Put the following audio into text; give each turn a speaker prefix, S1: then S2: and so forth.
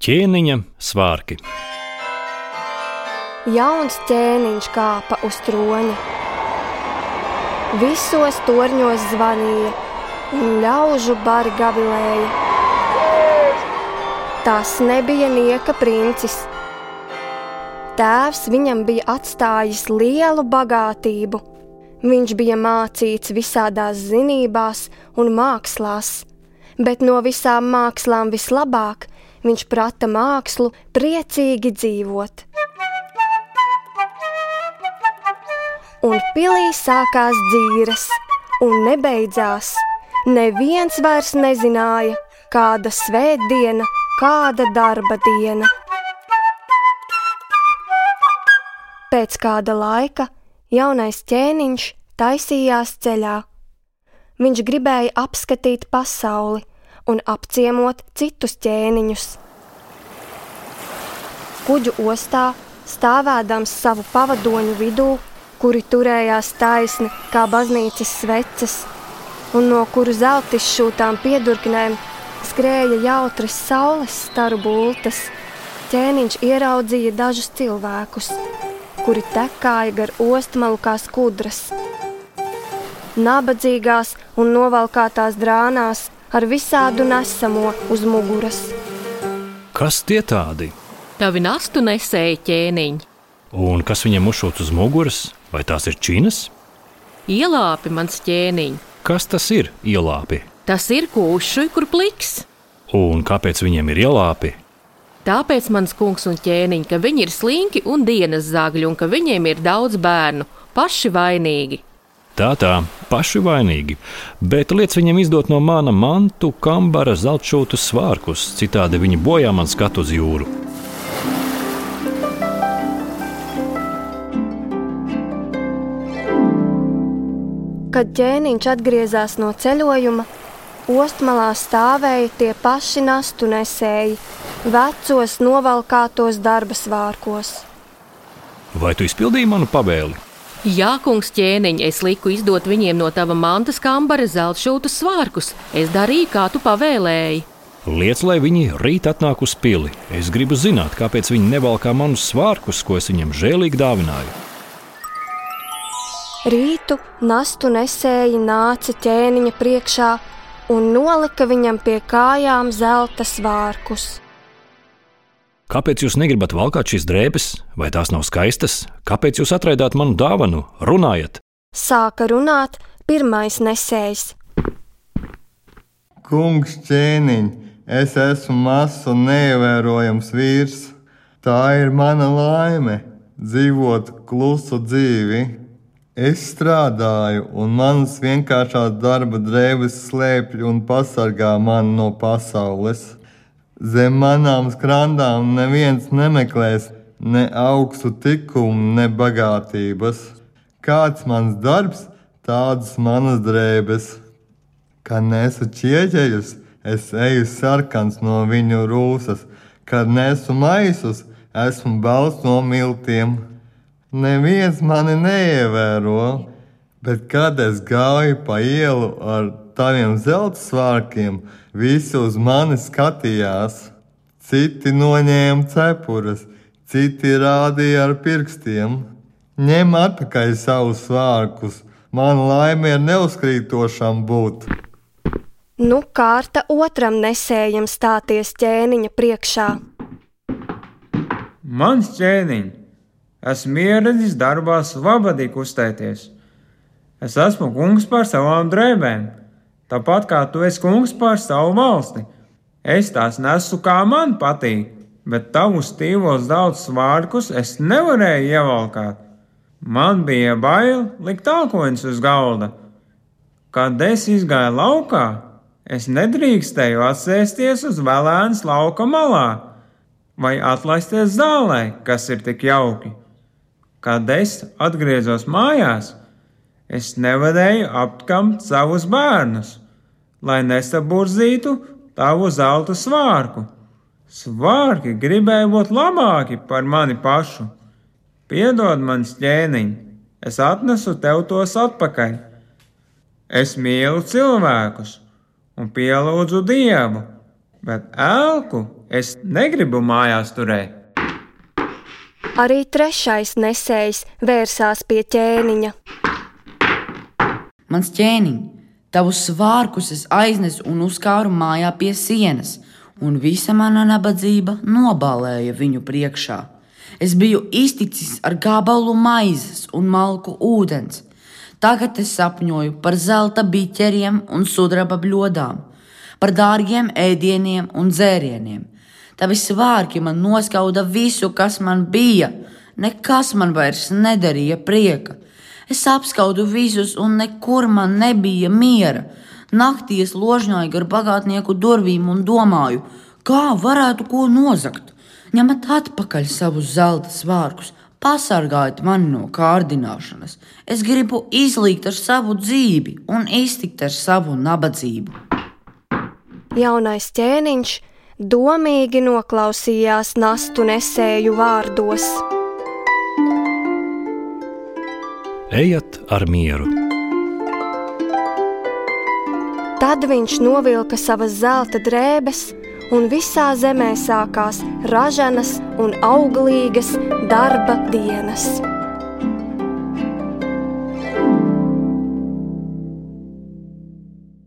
S1: Ķēniņa svārki.
S2: Jauns ķēniņš kāpa uz troņa. Visos torņos zvanīja, un ļaužu bari gavilēja. Tas nebija nieka princis. Tēvs viņam bija atstājis lielu bagātību. Viņš bija mācīts visādās zinībās un mākslās, bet no visām mākslām vislabāk viņš prata mākslu priecīgi dzīvot. Un pilī sākās dzīves, un nebeidzās. Neviens vairs nezināja, kāda svētdiena, kāda darba diena. Pēc kāda laika jaunais ķēniņš taisījās ceļā. Viņš gribēja apskatīt pasauli, un apciemot citus ķēniņus. Kuģu ostā, stāvēdams savu pavadoņu vidū, kuri turējās taisni kā baznīcas sveces, un no kuru zelta izšūtām piedurknēm skrēja jautras saules staru bultas, ķēniņš ieraudzīja dažus cilvēkus, kuri tekāja gar ostmalu kā skudras. Nabadzīgās un novalkātās drānās ar visādu nesamo uz muguras.
S1: Kas tie tādi?
S3: Tavi nastu nesēja ķēniņi.
S1: Un kas viņam uzšūts uz muguras? Vai tās ir činas?
S3: Ielāpi mans ķēniņ.
S1: Kas tas ir ielāpi?
S3: Tas ir kūšs, kur pliks.
S1: Un kāpēc viņiem ir ielāpi?
S3: Tāpēc mans kungs un ķēniņ, ka viņi ir slinki un dienas zagļi, un ka viņiem ir daudz bērnu, paši vainīgi.
S1: Tā tā, paši vainīgi, bet liec viņam izdot no mana mantu, kambara, zeltšūtu svārkus, citādi viņi bojā man skatu uz jūru.
S2: Kad ķēniņš atgriezās no ceļojuma, ostmalā stāvēja tie paši nastu nesēji, vecos novalkātos darba svārkos.
S1: Vai tu izpildīji manu pavēli?
S3: Jā, kungs ķēniņ, es liku izdot viņiem no tava mantas kambara zeltšūtu svārkus. Es darīju, kā tu pavēlēji.
S1: Liec, lai viņi rīt atnāk uz pili. Es gribu zināt, kāpēc viņi nevalkā manus svārkus, ko es viņiem žēlīgi dāvināju.
S2: Rītu nastu nesēji nāca ķēniņa priekšā un nolika viņam pie kājām zelta svārkus.
S1: Kāpēc jūs negribat valkāt šīs drēbes, vai tās nav skaistas? Kāpēc jūs atraidāt manu dāvanu? Runājiet!
S2: Sāka runāt pirmais nesējs.
S4: Kungs ķēniņ, es esmu mazs un neievērojams vīrs. Tā ir mana laime dzīvot klusu dzīvi. Es strādāju, un manas vienkāršās darba drēbes slēpj un pasargā mani no pasaules. Zem manām skrandām neviens nemeklēs ne augstu tikumu, ne bagātības. Kāds mans darbs, tādas manas drēbes. Kad nesu ķieģeļus, es eju sarkans no viņu rūsas, kad nesu maisus, esmu balsts no miltiem. Neviens mani neievēro, bet kad es gāju pa ielu ar taviem zelta svārkiem, Visi uz mani skatījās, citi noņēma cepures, citi rādīja ar pirkstiem. Ņem atpakaļ savus svārkus, man laime ir neuzkrītošam būt.
S2: Nu, kārta otram nesējam stāties ķēniņa priekšā.
S5: Mans ķēniņ, esmu ieradies darbā svabadīgi kustēties. Es esmu kungs par savām drēbēm Tāpat kā tu esi kungs pār savu valsti, es tās nesu kā man patīk, bet tavus stīvos daudz svārkus es nevarēju ievalkāt. Man bija bail likt tālkoņus uz galda. Kad es izgāju laukā, es nedrīkstēju atsēsties uz vēlēnas lauka malā vai atlaisties zālē, kas ir tik jauki. Kad es atgriezos mājās, es nevarēju apkamt savus bērnus lai nesaburzītu tavu zelta svārku. Svārki gribēja būt labāki par mani pašu. Piedod man ķēniņ, es atnesu tev tos atpakaļ. Es mīlu cilvēkus un pielūdzu Dievu, bet elku es negribu mājās turēt.
S2: Arī trešais nesējs vērsās pie ķēniņa.
S6: Mans ķēniņ, tavus svārkus es aiznesu un uzkāru mājā pie sienas, un visa mana nabadzība nobalēja viņu priekšā. Es biju izticis ar gabalu maizes un malku ūdens. Tagad es sapņoju par zelta biķeriem un sudraba bļodām, par dārgiem ēdieniem un dzērieniem. Tavi svārki man noskauda visu, kas man bija. Nekas man vairs nedarīja prieka. Es apskaudu visus, un nekur man nebija miera. Naktī es ložņāju gar bagātnieku durvīm un domāju, kā varētu ko nozagt. Ņemat atpakaļ savus zelta svārkus, pasargājiet mani no kārdināšanas. Es gribu izlīgt ar savu dzīvi un iztikt ar savu nabadzību.
S2: Jaunais ķēniņš domīgi noklausījās nastu nesēju vārdos.
S1: Ejiet ar mieru!
S2: Tad viņš novilka savas zelta drēbes, un visā zemē sākās ražanas un auglīgas darba dienas.